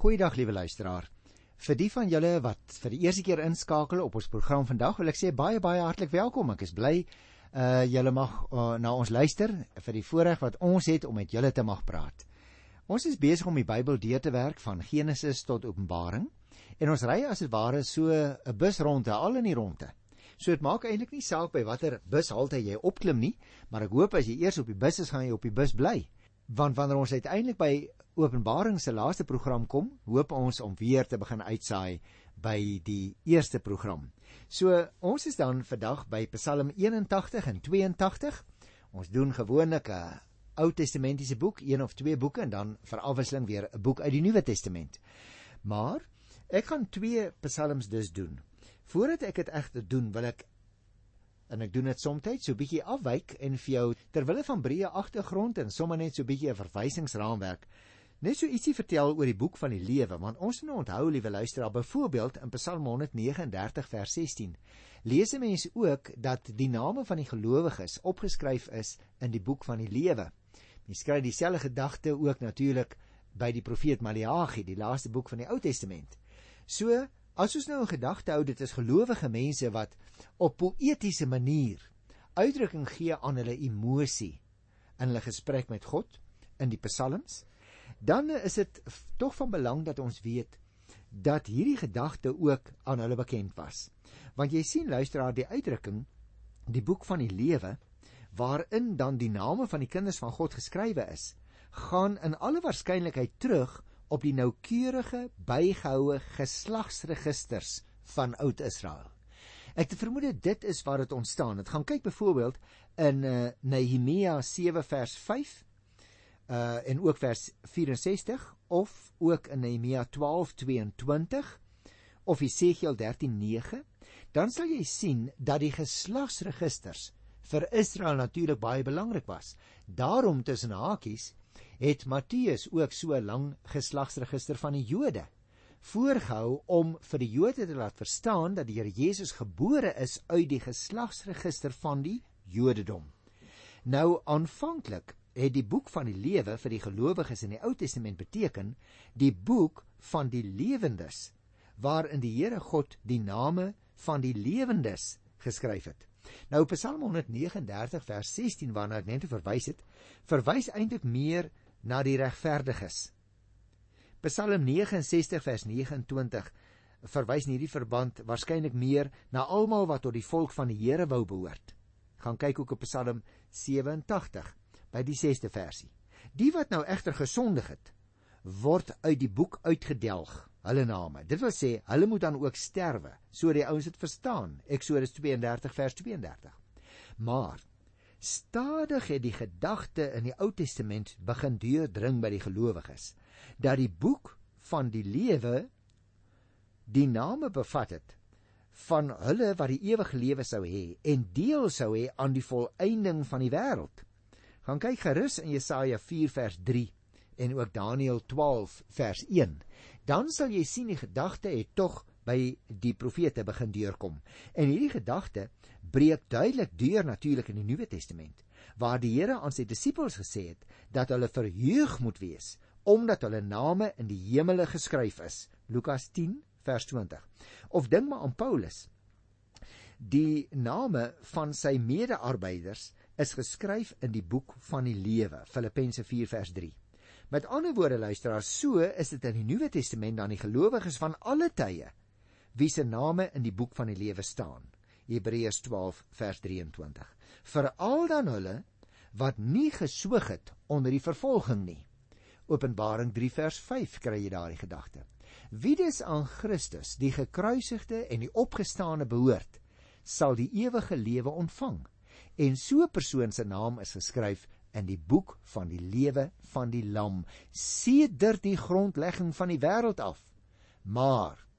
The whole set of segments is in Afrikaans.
Goeiedag liewe luisteraar. Vir die van julle wat vir die eerste keer inskakel op ons program vandag, wil ek sê baie baie hartlik welkom. Ek is bly uh julle mag uh, na ons luister vir die voorreg wat ons het om met julle te mag praat. Ons is besig om die Bybel deur te werk van Genesis tot Openbaring en ons ry as dit ware so 'n busronde al in die ronde. So dit maak eintlik nie saak by watter bushalte jy opklim nie, maar ek hoop as jy eers op die bus is, gaan jy op die bus bly. Want wanneer ons uiteindelik by Openbaring se laaste program kom, hoop ons om weer te begin uitsaai by die eerste program. So ons is dan vandag by Psalm 81 en 82. Ons doen gewoonlik 'n Ou Testamentiese boek, een of twee boeke en dan vir afwisseling weer 'n boek uit die Nuwe Testament. Maar ek gaan twee psalms dus doen. Voordat ek dit egter doen, wil ek en ek doen dit soms so 'n bietjie afwyk en vir jou ter wille van breë agtergrond en sommer net so 'n bietjie 'n verwysingsraamwerk net so ietsie vertel oor die boek van die lewe want ons moet onthou liewe luisteraar byvoorbeeld in Psalm 139 vers 16 lees 'n mens ook dat die name van die gelowiges opgeskryf is in die boek van die lewe. Mens kry dieselfde gedagte ook natuurlik by die profeet Maleagi die laaste boek van die Ou Testament. So As ons nou 'n gedagte hou, dit is gelowige mense wat op poëtiese manier uitdrukking gee aan hulle emosie in hulle gesprek met God in die psalms, dan is dit tog van belang dat ons weet dat hierdie gedagte ook aan hulle bekend was. Want jy sien luisteraar die uitdrukking die boek van die lewe waarin dan die name van die kinders van God geskrywe is, gaan in alle waarskynlikheid terug op die noukeurige bygehoue geslagsregisters van Oud-Israel. Ek het vermoed dit is waar dit ontstaan. Dit gaan kyk byvoorbeeld in uh, Nehemia 7 vers 5 uh en ook vers 64 of ook in Nehemia 12:22 of Jesegiel 13:9 dan sal jy sien dat die geslagsregisters vir Israel natuurlik baie belangrik was. Daarom tussen hakies het Matteus ook so lank geslagsregister van die Jode voorgehou om vir die Jode te laat verstaan dat die Here Jesus gebore is uit die geslagsregister van die Jodedom. Nou aanvanklik het die boek van die lewe vir die gelowiges in die Ou Testament beteken die boek van die lewendes waarin die Here God die name van die lewendes geskryf het. Nou Psalm 139 vers 16 waarna ek net verwys het, verwys eintlik meer na die regverdiges. Psalm 69 vers 29 verwys in hierdie verband waarskynlik meer na almal wat tot die volk van die Here wou behoort. Gaan kyk ook op Psalm 87 by die 6ste versie. Die wat nou egter gesondig het, word uit die boek uitgedelg, hulle name. Dit wil sê, hulle moet dan ook sterwe, so die ouens dit verstaan. Eksodus 32 vers 32. Maar Stadig het die gedagte in die Ou Testament begin deurdring by die gelowiges dat die boek van die lewe die name bevat het van hulle wat die ewige lewe sou hê en deel sou hê aan die volëinding van die wêreld. Gaan kyk gerus in Jesaja 4 vers 3 en ook Daniël 12 vers 1. Dan sal jy sien die gedagte het tog by die profete begin deurkom. En hierdie gedagte breek duidelik deur natuurlik in die Nuwe Testament, waar die Here aan sy disippels gesê het dat hulle verheug moet wees omdat hulle name in die hemele geskryf is. Lukas 10 vers 20. Of dink maar aan Paulus. Die name van sy mede-arbeiders is geskryf in die boek van die lewe, Filippense 4 vers 3. Met ander woorde luisteraars, so is dit in die Nuwe Testament dan die gelowiges van alle tye wie se name in die boek van die lewe staan. Hebreërs 12 vers 23. Veral dan hulle wat nie geswoeg het onder die vervolging nie. Openbaring 3 vers 5 kry jy daardie gedagte. Wie dis aan Christus, die gekruisigde en die opgestane behoort, sal die ewige lewe ontvang. En so 'n persoon se naam is geskryf in die boek van die lewe van die lam sedert die grondlegging van die wêreld af. Maar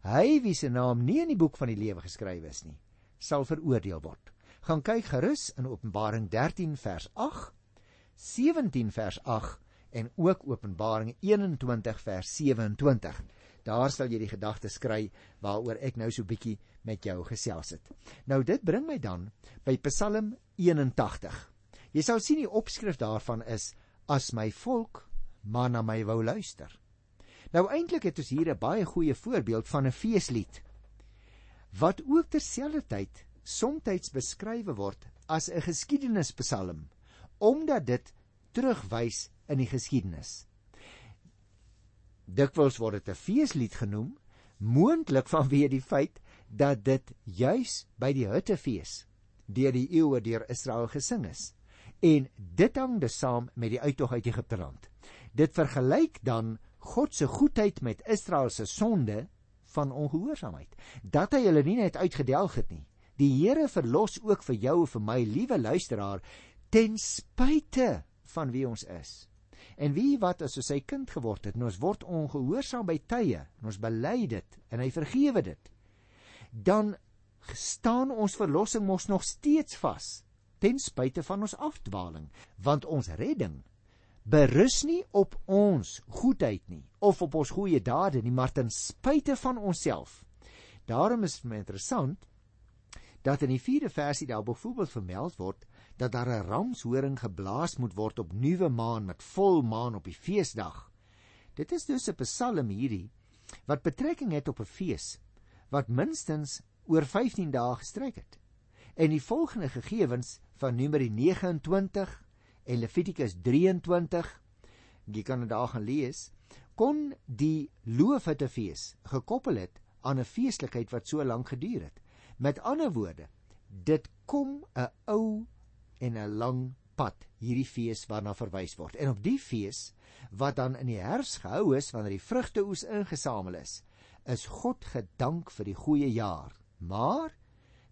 Hy wie se naam nie in die boek van die lewe geskryf is nie, sal veroordeel word. Gaan kyk gerus in Openbaring 13 vers 8, 17 vers 8 en ook Openbaring 21 vers 27. Daar sal jy die gedagtes kry waaroor ek nou so bietjie met jou gesels het. Nou dit bring my dan by Psalm 81. Jy sal sien die opskrif daarvan is as my volk maar na my wou luister. Nou eintlik het ons hier 'n baie goeie voorbeeld van 'n feeslied wat ook terselfdertyd soms beskrywe word as 'n geskiedenispsalm omdat dit terugwys in die geskiedenis. Dikwels word dit 'n feeslied genoem, moontlik vanweë die feit dat dit juis by die Hittefees deur die eeue deur Israel gesing is. En dit hang dus saam met die uittog uit Egipte land. Dit vergelyk dan God se goedheid met Israel se sonde van ongehoorsaamheid. Dat hy hulle nie net uitgedelg het nie. Die Here verlos ook vir jou en vir my, liewe luisteraar, ten spyte van wie ons is. En wie wat as sy kind geword het, ons word ongehoorsaam by tye, ons bely dit en hy vergewe dit. Dan staan ons verlossing mos nog steeds vas ten spyte van ons afdwaling, want ons redding berus nie op ons goedheid nie of op ons goeie dade nie, maar ten spyte van onsself. Daarom is dit interessant dat in die 4de versie daar byvoorbeeld vermeld word dat daar 'n ramshoring geblaas moet word op nuwe maan met volmaan op die feesdag. Dit is dus 'n psalm hierdie wat betrekking het op 'n fees wat minstens oor 15 dae gestrek het. En die volgende gegevens van Numeri 29 en Levitikus 23, jy kan dit daar gaan lees, kon die loofhuttefees gekoppel het aan 'n feeslikheid wat so lank geduur het. Met ander woorde, dit kom 'n ou en 'n lang pad hierdie fees waarna verwys word. En op die fees wat dan in die herfs gehou is wanneer die vrugteoes ingesamel is, is God gedank vir die goeie jaar. Maar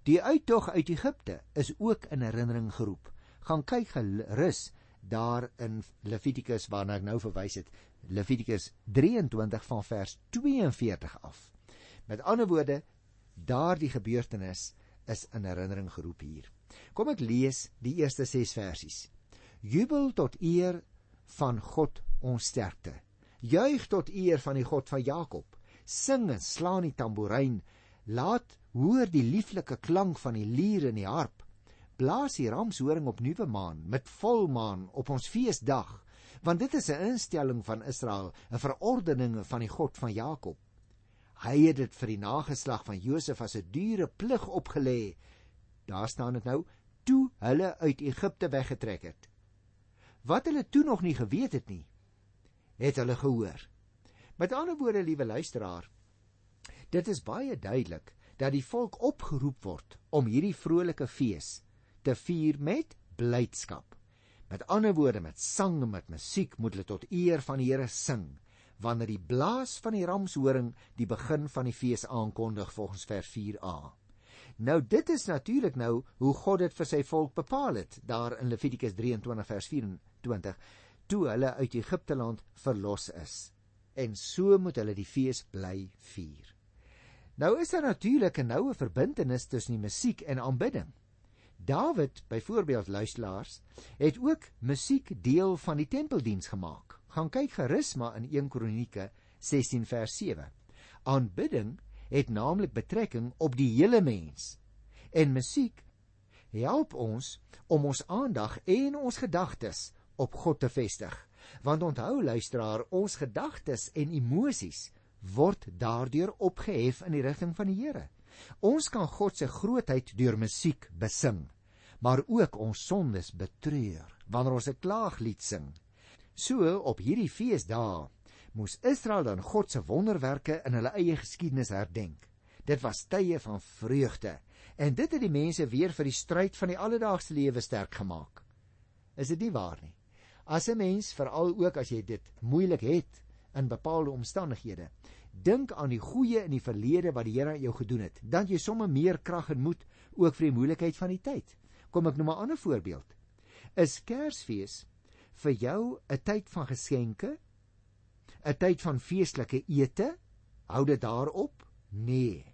die uittog uit Egipte is ook in herinnering geroep gaan kyk gerus daar in Levitikus waarna ek nou verwys het Levitikus 23 van vers 42 af. Met ander woorde daardie gebeurtenis is in herinnering geroep hier. Kom ek lees die eerste 6 versies. Jubel tot eer van God ons sterkte. Juig tot eer van die God van Jakob. Sing en slaan die tamboerijn. Laat hoor die lieflike klank van die lier en die harp blaas die ramshoring op nuwe maan met volmaan op ons feesdag want dit is 'n instelling van Israel 'n verordening van die God van Jakob hy het dit vir die nageslag van Josef as 'n dure plig opgelê daar staan dit nou toe hulle uit Egipte weggetrek het wat hulle toe nog nie geweet het nie het hulle gehoor met ander woorde liewe luisteraar dit is baie duidelik dat die volk opgeroep word om hierdie vrolike fees te vier met blydskap. Met ander woorde met sang en met musiek moet hulle tot eer van die Here sing wanneer die blaas van die ramshoring die begin van die fees aankondig volgens vers 4a. Nou dit is natuurlik nou hoe God dit vir sy volk bepaal het daar in Levitikus 23 vers 24 toe hulle uit Egipte land verlos is. En so moet hulle die fees bly vier. Nou is daar natuurlik 'n noue verbintenis tussen die musiek en aanbidding. Dawid, byvoorbeeld luisteraars, het ook musiek deel van die tempeldiens gemaak. Gaan kyk gerus maar in 1 Kronieke 16 vers 7. Aanbidding het naamlik betrekking op die hele mens. En musiek help ons om ons aandag en ons gedagtes op God te vestig. Want onthou luisteraar, ons gedagtes en emosies word daardeur opgehef in die rigting van die Here. Ons kan God se grootheid deur musiek besing, maar ook ons sondes betreur wanneer ons 'n klaaglied sing. So op hierdie feesdae moes Israel dan God se wonderwerke in hulle eie geskiedenis herdenk. Dit was tye van vreugde en dit het die mense weer vir die stryd van die alledaagse lewe sterk gemaak. Is dit nie waar nie? As 'n mens veral ook as jy dit moeilik het in bepaalde omstandighede, Dink aan die goeie in die verlede wat die Here aan jou gedoen het. Dan jy sommer meer krag en moed ook vir die moeilikheid van die tyd. Kom ek noem 'n ander voorbeeld. Is Kersfees vir jou 'n tyd van geskenke? 'n Tyd van feestelike ete? Hou dit daarop? Nee.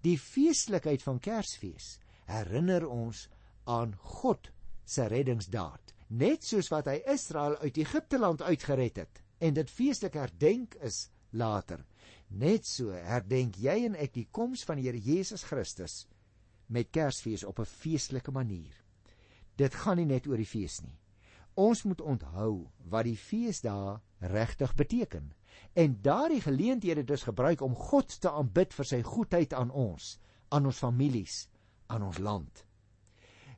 Die feestelikheid van Kersfees herinner ons aan God se reddingsdaad, net soos wat hy Israel uit Egipte land uitgered het en dit feestelik herdenk is later. Net so herdenk jy en ek die koms van die Here Jesus Christus met Kersfees op 'n feestelike manier. Dit gaan nie net oor die fees nie. Ons moet onthou wat die feesdae regtig beteken. en daardie geleenthede dus gebruik om God te aanbid vir sy goedheid aan ons, aan ons families, aan ons land.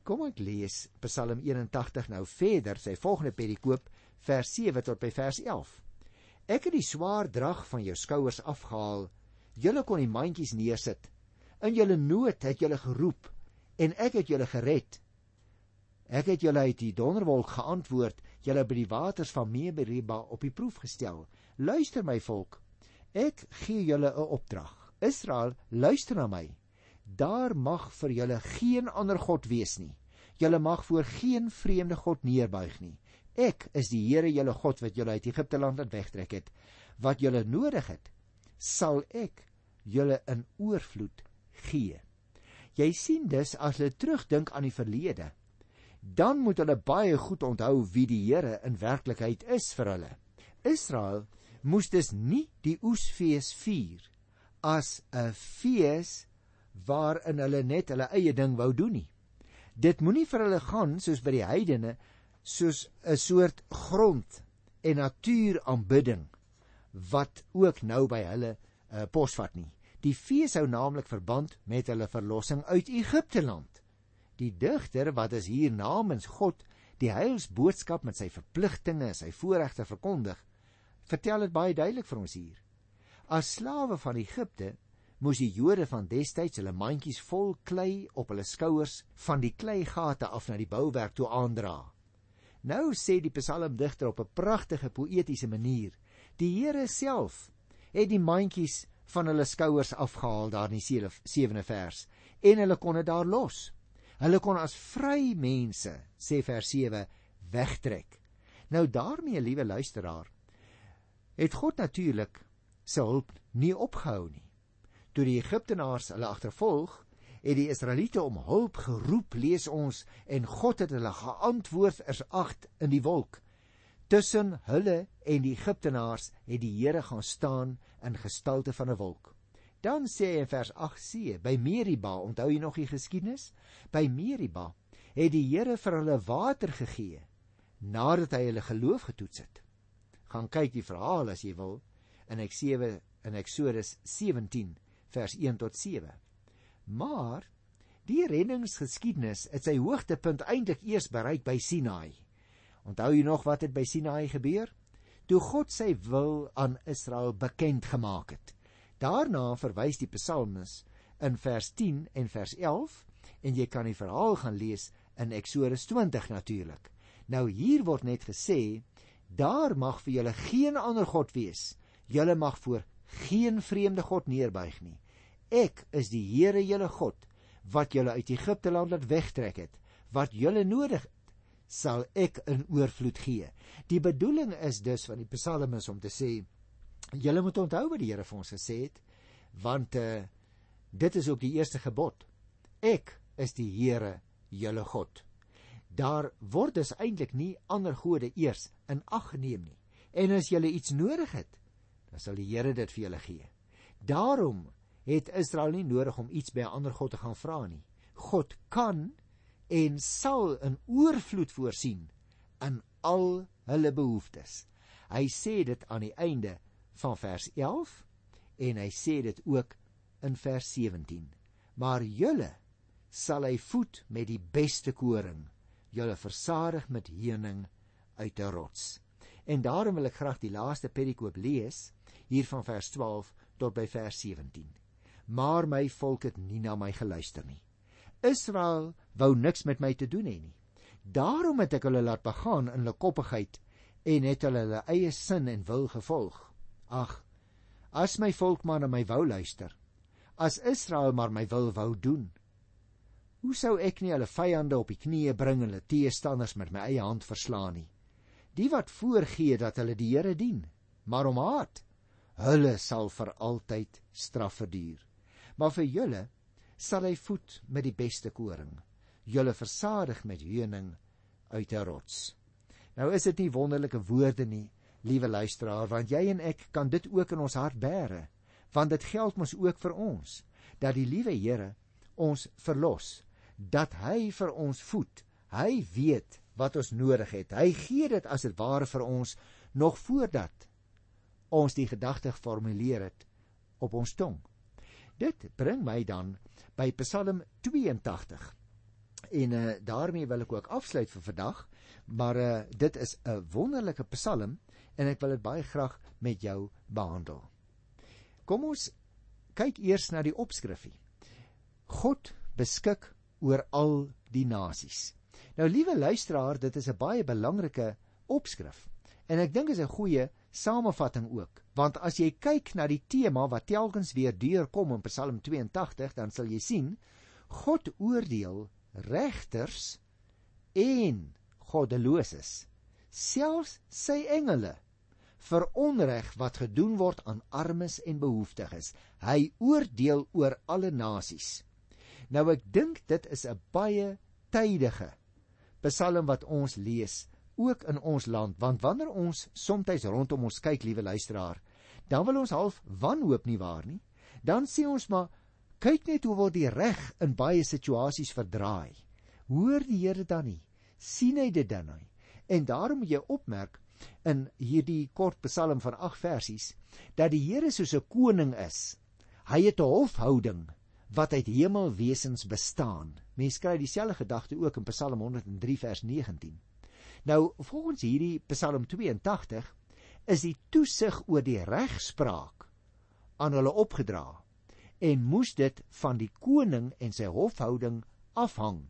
Kom ek lees Psalm 81 nou verder, sy volgende perikoop, vers 7 tot by vers 11. Ek het die swaar drag van jou skouers afgehaal. Julle kon die mandjies neersit. In julle nood het julle geroep en ek het julle gered. Ek het julle uit die donderwolk geantwoord, julle by die waters van Meriba op die proef gestel. Luister my volk. Ek gee julle 'n opdrag. Israel, luister na my. Daar mag vir julle geen ander god wees nie. Julle mag voor geen vreemde god neerbuig nie. Ek is die Here julle God wat julle uit Egipte land laat wegtrek het. Wat julle nodig het, sal ek julle in oorvloed gee. Jy sien dus as hulle terugdink aan die verlede, dan moet hulle baie goed onthou wie die Here in werklikheid is vir hulle. Israel moes dus nie die oesfees vier as 'n fees waarin hulle net hulle eie ding wou doen nie. Dit moenie vir hulle gaan soos by die heidene soos 'n soort grond en natuur aanbidding wat ook nou by hulle uh, posvat nie. Die fees hou naamlik verband met hulle verlossing uit Egipte land. Die digter wat as hier namens God die heilsboodskap met sy verpligtinge, sy voorregte verkondig, vertel dit baie duidelik vir ons hier. As slawe van Egipte moes die Jode van destyds hulle mandjies vol klei op hulle skouers van die kleigate af na die bouwerk toe aandra. Nou sê die psalmdigter op 'n pragtige poëtiese manier: Die Here self het die mandjies van hulle skouers afgehaal daar in die 7de vers en hulle kon dit daar los. Hulle kon as vry mense, sê vers 7, wegtrek. Nou daarmee, liewe luisteraar, het God natuurlik sy hulp nie opgehou nie. Toe die Egiptenaars hulle agtervolg, het die Israeliete om hulp geroep, lees ons, en God het hulle geantwoord vers 8 in die wolk. Tussen hulle en die Egiptenaars het die Here gaan staan in gestalte van 'n wolk. Dan sê hy in vers 8c, by Meriba, onthou jy nog die geskiedenis? By Meriba het die Here vir hulle water gegee nadat hy hulle geloof getoets het. Gaan kyk die verhaal as jy wil in Eksodus in Eksodus 17 vers 1 tot 7. Maar die reddingsgeskiedenis het sy hoogtepunt eintlik eers bereik by Sinaai. Onthou jy nog wat het by Sinaai gebeur? Toe God sy wil aan Israel bekend gemaak het. Daarna verwys die psalmis in vers 10 en vers 11 en jy kan die verhaal gaan lees in Eksodus 20 natuurlik. Nou hier word net gesê daar mag vir julle geen ander god wees. Julle mag voor geen vreemde god neerbuig nie. Ek is die Here julle God wat julle uit Egipte land laat wegtrek het. Wat julle nodig het, sal ek in oorvloed gee. Die bedoeling is dus van die psalmes om te sê julle moet onthou wat die Here vir ons gesê het want uh, dit is ook die eerste gebod. Ek is die Here julle God. Daar word dus eintlik nie ander gode eers in ag geneem nie. En as jy iets nodig het, dan sal die Here dit vir julle gee. Daarom het Israel nie nodig om iets by 'n ander god te gaan vra nie. God kan en sal in oorvloed voorsien in al hulle behoeftes. Hy sê dit aan die einde van vers 11 en hy sê dit ook in vers 17. Maar julle sal hy voed met die beste koring, julle versadig met heuning uit 'n rots. En daarom wil ek graag die laaste perikoop lees hier van vers 12 tot by vers 17 maar my volk het nie na my geluister nie. Israel wou niks met my te doen hê nie. Daarom het ek hulle laat begaan in hulle koppigheid en het hulle hulle eie sin en wil gevolg. Ag, as my volk maar na my wou luister, as Israel maar my wil wou doen, hoe sou ek nie hulle vyande op die knieë bring en hulle teestanders met my eie hand verslaan nie? Die wat voorgee dat hulle die Here dien, maar om haat, hulle sal vir altyd straf verduur. Maar vir julle sal hy voed met die beste koring. Julle versadig met heuning uit 'n rots. Nou is dit nie wonderlike woorde nie liewe luisteraar want jy en ek kan dit ook in ons hart bære want dit geld mos ook vir ons dat die liewe Here ons verlos dat hy vir ons voed hy weet wat ons nodig het hy gee dit as dit ware vir ons nog voordat ons die gedagte geformuleer het op ons tong. Dit bring my dan by Psalm 82. En uh, daarmee wil ek ook afsluit vir vandag, maar uh, dit is 'n wonderlike Psalm en ek wil dit baie graag met jou behandel. Kom ons kyk eers na die opskrifie. God beskik oor al die nasies. Nou liewe luisteraar, dit is 'n baie belangrike opskrif. En ek dink is 'n goeie samevatting ook, want as jy kyk na die tema wat telkens weer deurkom in Psalm 82, dan sal jy sien God oordeel regters en goddeloses, selfs sy engele vir onreg wat gedoen word aan armes en behoeftiges. Hy oordeel oor alle nasies. Nou ek dink dit is 'n baie tydige Psalm wat ons lees ook in ons land, want wanneer ons soms rondom ons kyk, liewe luisteraar, dan wil ons half wanhoop nie waar nie. Dan sê ons maar kyk net hoe word die reg in baie situasies verdraai. Hoor die Here dan nie? sien hy dit dan nie? En daarom moet jy opmerk in hierdie kort Psalm van 8 versies dat die Here soos 'n koning is. Hy het 'n hofhouding wat uit hemelwesens bestaan. Mense kry dieselfde gedagte ook in Psalm 103 vers 19. Nou, volgens hierdie Psalm 82 is die toesig oor die regspraak aan hulle opgedra en moes dit van die koning en sy hofhouding afhang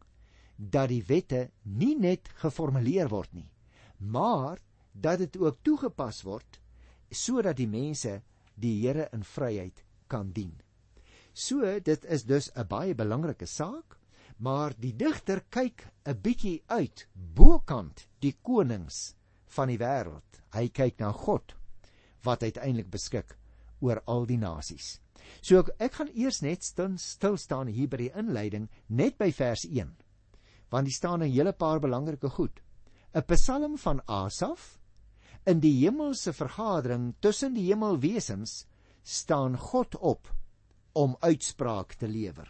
dat die wette nie net geformuleer word nie, maar dat dit ook toegepas word sodat die mense die Here in vryheid kan dien. So dit is dus 'n baie belangrike saak, maar die digter kyk 'n bietjie uit bokant die konings van die wêreld. Hy kyk na God wat uiteindelik beskik oor al die nasies. So ek, ek gaan eers net stil staan hier by die inleiding net by vers 1 want hier staan 'n hele paar belangrike goed. 'n Psalm van Asaf in die hemelse vergadering tussen die hemelwesens staan God op om uitspraak te lewer.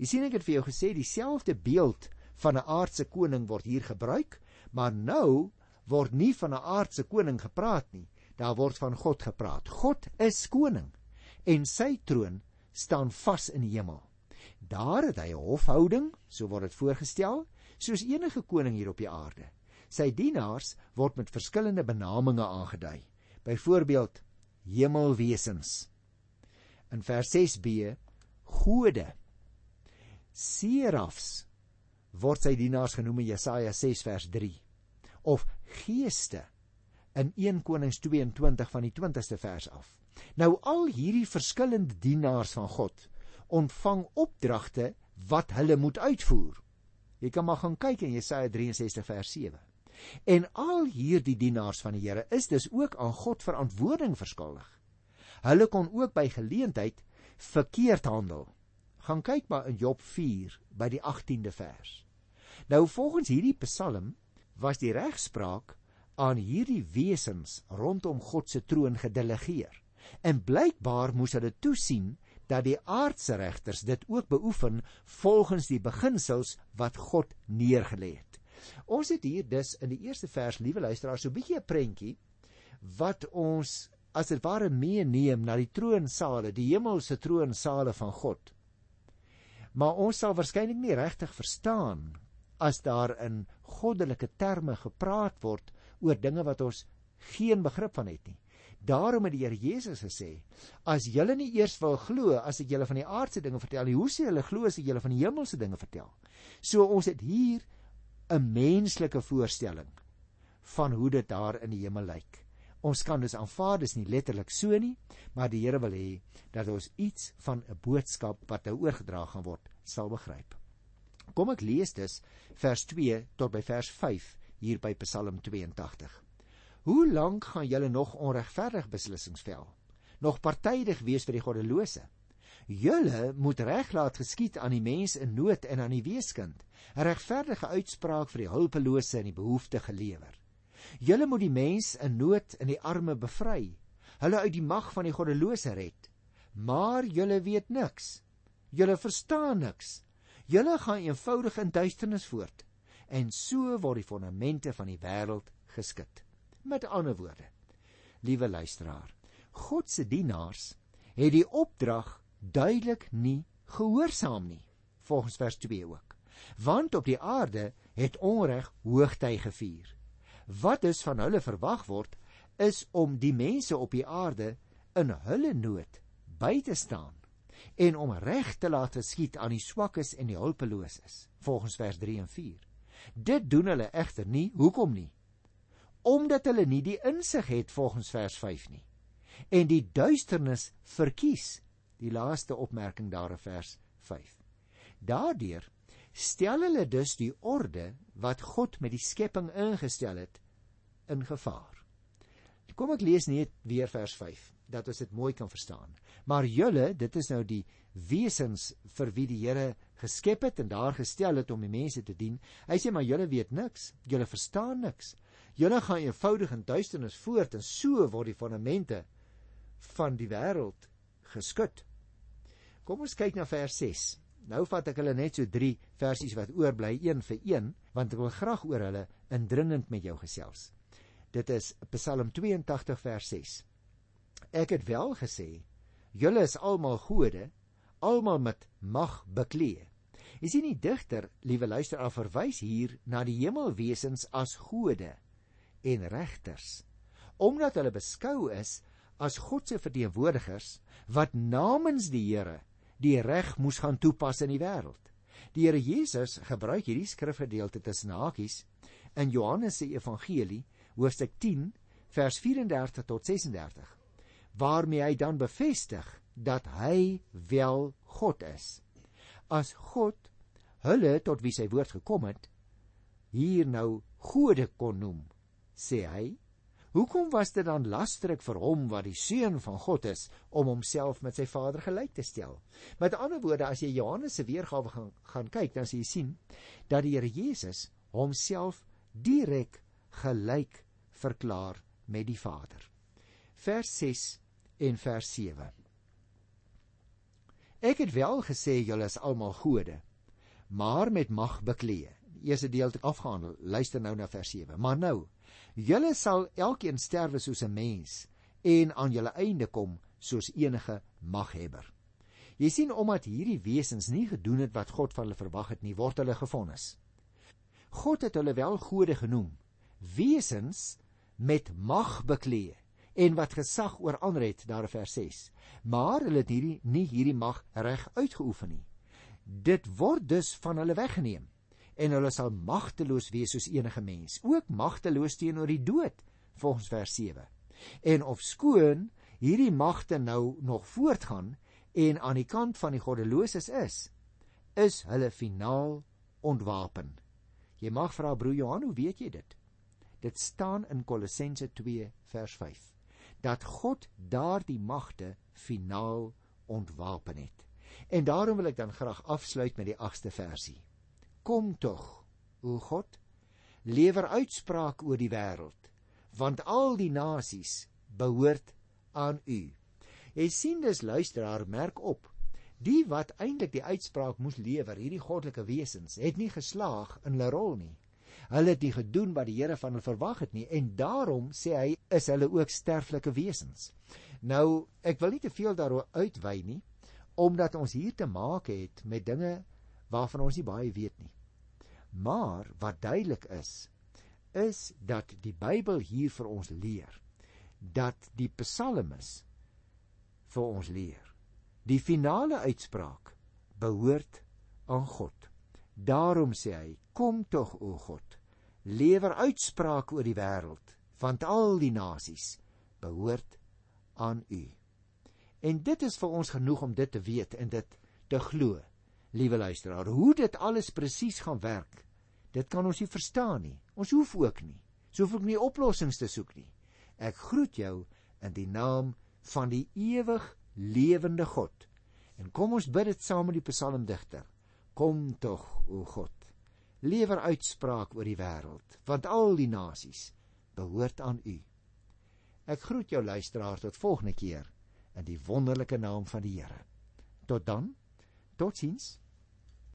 Jy sien ek het vir jou gesê dieselfde beeld van 'n aardse koning word hier gebruik, maar nou word nie van 'n aardse koning gepraat nie. Daar word van God gepraat. God is koning en sy troon staan vas in die hemel. Daar het hy 'n hofhouding, so word dit voorgestel, soos enige koning hier op die aarde. Sy dienaars word met verskillende benamings aangedui. Byvoorbeeld hemelwesens. In vers 6b gode. Serafs word sy dienaars genoem in Jesaja 6 vers 3 of geeste in 1 Konings 22 van die 20ste vers af. Nou al hierdie verskillende dienaars van God ontvang opdragte wat hulle moet uitvoer. Jy kan maar gaan kyk in Jesaja 63 vers 7. En al hierdie dienaars van die Here is dus ook aan God verantwoording verskuldig. Hulle kon ook by geleentheid verkeerd handel. Gaan kyk maar in Job 4 by die 18de vers. Nou volgens hierdie Psalm was die regspraak aan hierdie wesens rondom God se troon gedelegeer. En blykbaar moes hulle toesien dat die aardse regters dit ook beoefen volgens die beginsels wat God neergelê het. Ons het hier dus in die eerste vers, liewe luisteraars, so 'n bietjie 'n prentjie wat ons as dit ware meeneem na die troonsale, die hemelse troonsale van God. Maar ons sal waarskynlik nie regtig verstaan as daar in goddelike terme gepraat word oor dinge wat ons geen begrip van het nie. Daarom het die Here Jesus gesê: "As julle nie eers wil glo as ek julle van die aardse dinge vertel nie, hoe sê julle glo as ek julle van die hemelse dinge vertel?" So ons het hier 'n menslike voorstelling van hoe dit daar in die hemel lyk. Ons kan dus aanvaar dis nie letterlik so nie, maar die Here wil hê dat ons iets van 'n boodskap wat nou oorgedra gaan word, sal begryp. Kom ek lees dus vers 2 tot by vers 5 hier by Psalm 82. Hoe lank gaan julle nog onregverdig beslissings vel? Nog partydig wees vir die goddelose? Julle moet reg laat geskied aan die mens in nood en aan die weeskind, 'n regverdige uitspraak vir die hulpelose en die behoeftige lewer. Julle moet die mens in nood en die arme bevry, hulle uit die mag van die goddelose red. Maar julle weet niks. Julle verstaan niks. Julle gaan eenvoudig in duisternis voort en so word die fondamente van die wêreld geskit. Met ander woorde, liewe luisteraar, God se dienaars het die opdrag duidelik nie gehoorsaam nie volgens vers 2 ook. Want op die aarde het onreg hoogty gevier. Wat dus van hulle verwag word is om die mense op die aarde in hulle nood by te staan en om reg te laat geskied aan die swakkes en die hulpeloses volgens vers 3 en 4 dit doen hulle egter nie. Hoekom nie? Omdat hulle nie die insig het volgens vers 5 nie. En die duisternis verkies die laaste opmerking daar in vers 5 daardeur stel hulle dus die orde wat God met die skepping ingestel het in gevaar. Kom ek lees net weer vers 5 dat ons dit mooi kan verstaan. Maar julle dit is nou die wesens vir wie die Here geskep het en daar gestel het om die mense te dien. Hy sê maar julle weet niks. Julle verstaan niks. Julle gaan eenvoudig in duisternis voort en so word die fondamente van die wêreld geskud. Kom ons kyk na vers 6. Nou vat ek hulle net so 3 versies wat oorbly een vir een want ek wil graag oor hulle indringend met jou gesels. Dit is Psalm 82 vers 6. Ek het wel gesê, julle is almal gode, almal met mag beklee. Is nie die digter, liewe luisteraar, verwys hier na die hemelwesens as gode en regters, omdat hulle beskou is as God se verteenwoordigers wat namens die Here die reg moes gaan toepas in die wêreld. Die Here Jesus gebruik hierdie skrifgedeelte tussen hakies in Johannes se evangelie hoofstuk 10 vers 34 tot 36 waarmee hy dan bevestig dat hy wel God is. As God hulle tot wie sy woord gekom het hier nou gode kon noem, sê hy Hoekom was dit dan lastrik vir hom wat die seun van God is om homself met sy Vader gelyk te stel? Met ander woorde, as jy Johannes se weergawe gaan gaan kyk, dan sien jy sien dat die Here Jesus homself direk gelyk verklaar met die Vader. Vers 6 en vers 7. Ek het wel gesê julle is almal gode, maar met mag beklee. Die eerste deel het afgehandel. Luister nou na vers 7. Maar nou Julle sal elkeen sterwe soos 'n mens en aan julle einde kom soos enige maghebber. Jy sien omdat hierdie wesens nie gedoen het wat God van hulle verwag het nie, word hulle gefonnis. God het hulle wel gode genoem, wesens met mag beklee en wat gesag oor ander het, daar in vers 6. Maar hulle het hierdie nie hierdie mag reg uitgeoefen nie. Dit word dus van hulle weggeneem en hulle sal magteloos wees soos enige mens, ook magteloos teenoor die dood, volgens vers 7. En of skoon hierdie magte nou nog voortgaan en aan die kant van die goddeloses is, is hulle finaal ontwapen. Jy mag vra broer Johan, hoe weet jy dit? Dit staan in Kolossense 2 vers 5 dat God daardie magte finaal ontwapen het. En daarom wil ek dan graag afsluit met die 8ste versie. Kom tog, o God, lewer uitspraak oor die wêreld, want al die nasies behoort aan U. Jy sien dus luisteraar, merk op, die wat eintlik die uitspraak moes lewer, hierdie goddelike wesens, het nie geslaag in hulle rol nie. Hulle het nie gedoen wat die Here van hulle verwag het nie en daarom sê hy is hulle ook sterflike wesens. Nou, ek wil nie te veel daaroor uitwy nie omdat ons hier te maak het met dinge waarvan ons nie baie weet nie. Maar wat duidelik is, is dat die Bybel hier vir ons leer dat die psalmes vir ons leer. Die finale uitspraak behoort aan God. Daarom sê hy: "Kom tog o God, lewer uitspraak oor die wêreld, want al die nasies behoort aan U." En dit is vir ons genoeg om dit te weet en dit te glo liewe luisteraar, hoe dit alles presies gaan werk. Dit kan ons nie verstaan nie. Ons hoef ook nie. So hoef ek nie oplossings te soek nie. Ek groet jou in die naam van die ewig lewende God. En kom ons bid dit saam met die psalmdigter. Kom tog, o God. Lewer uitspraak oor die wêreld, want al die nasies behoort aan U. Ek groet jou luisteraar tot volgende keer in die wonderlike naam van die Here. Tot dan. Tot ziens.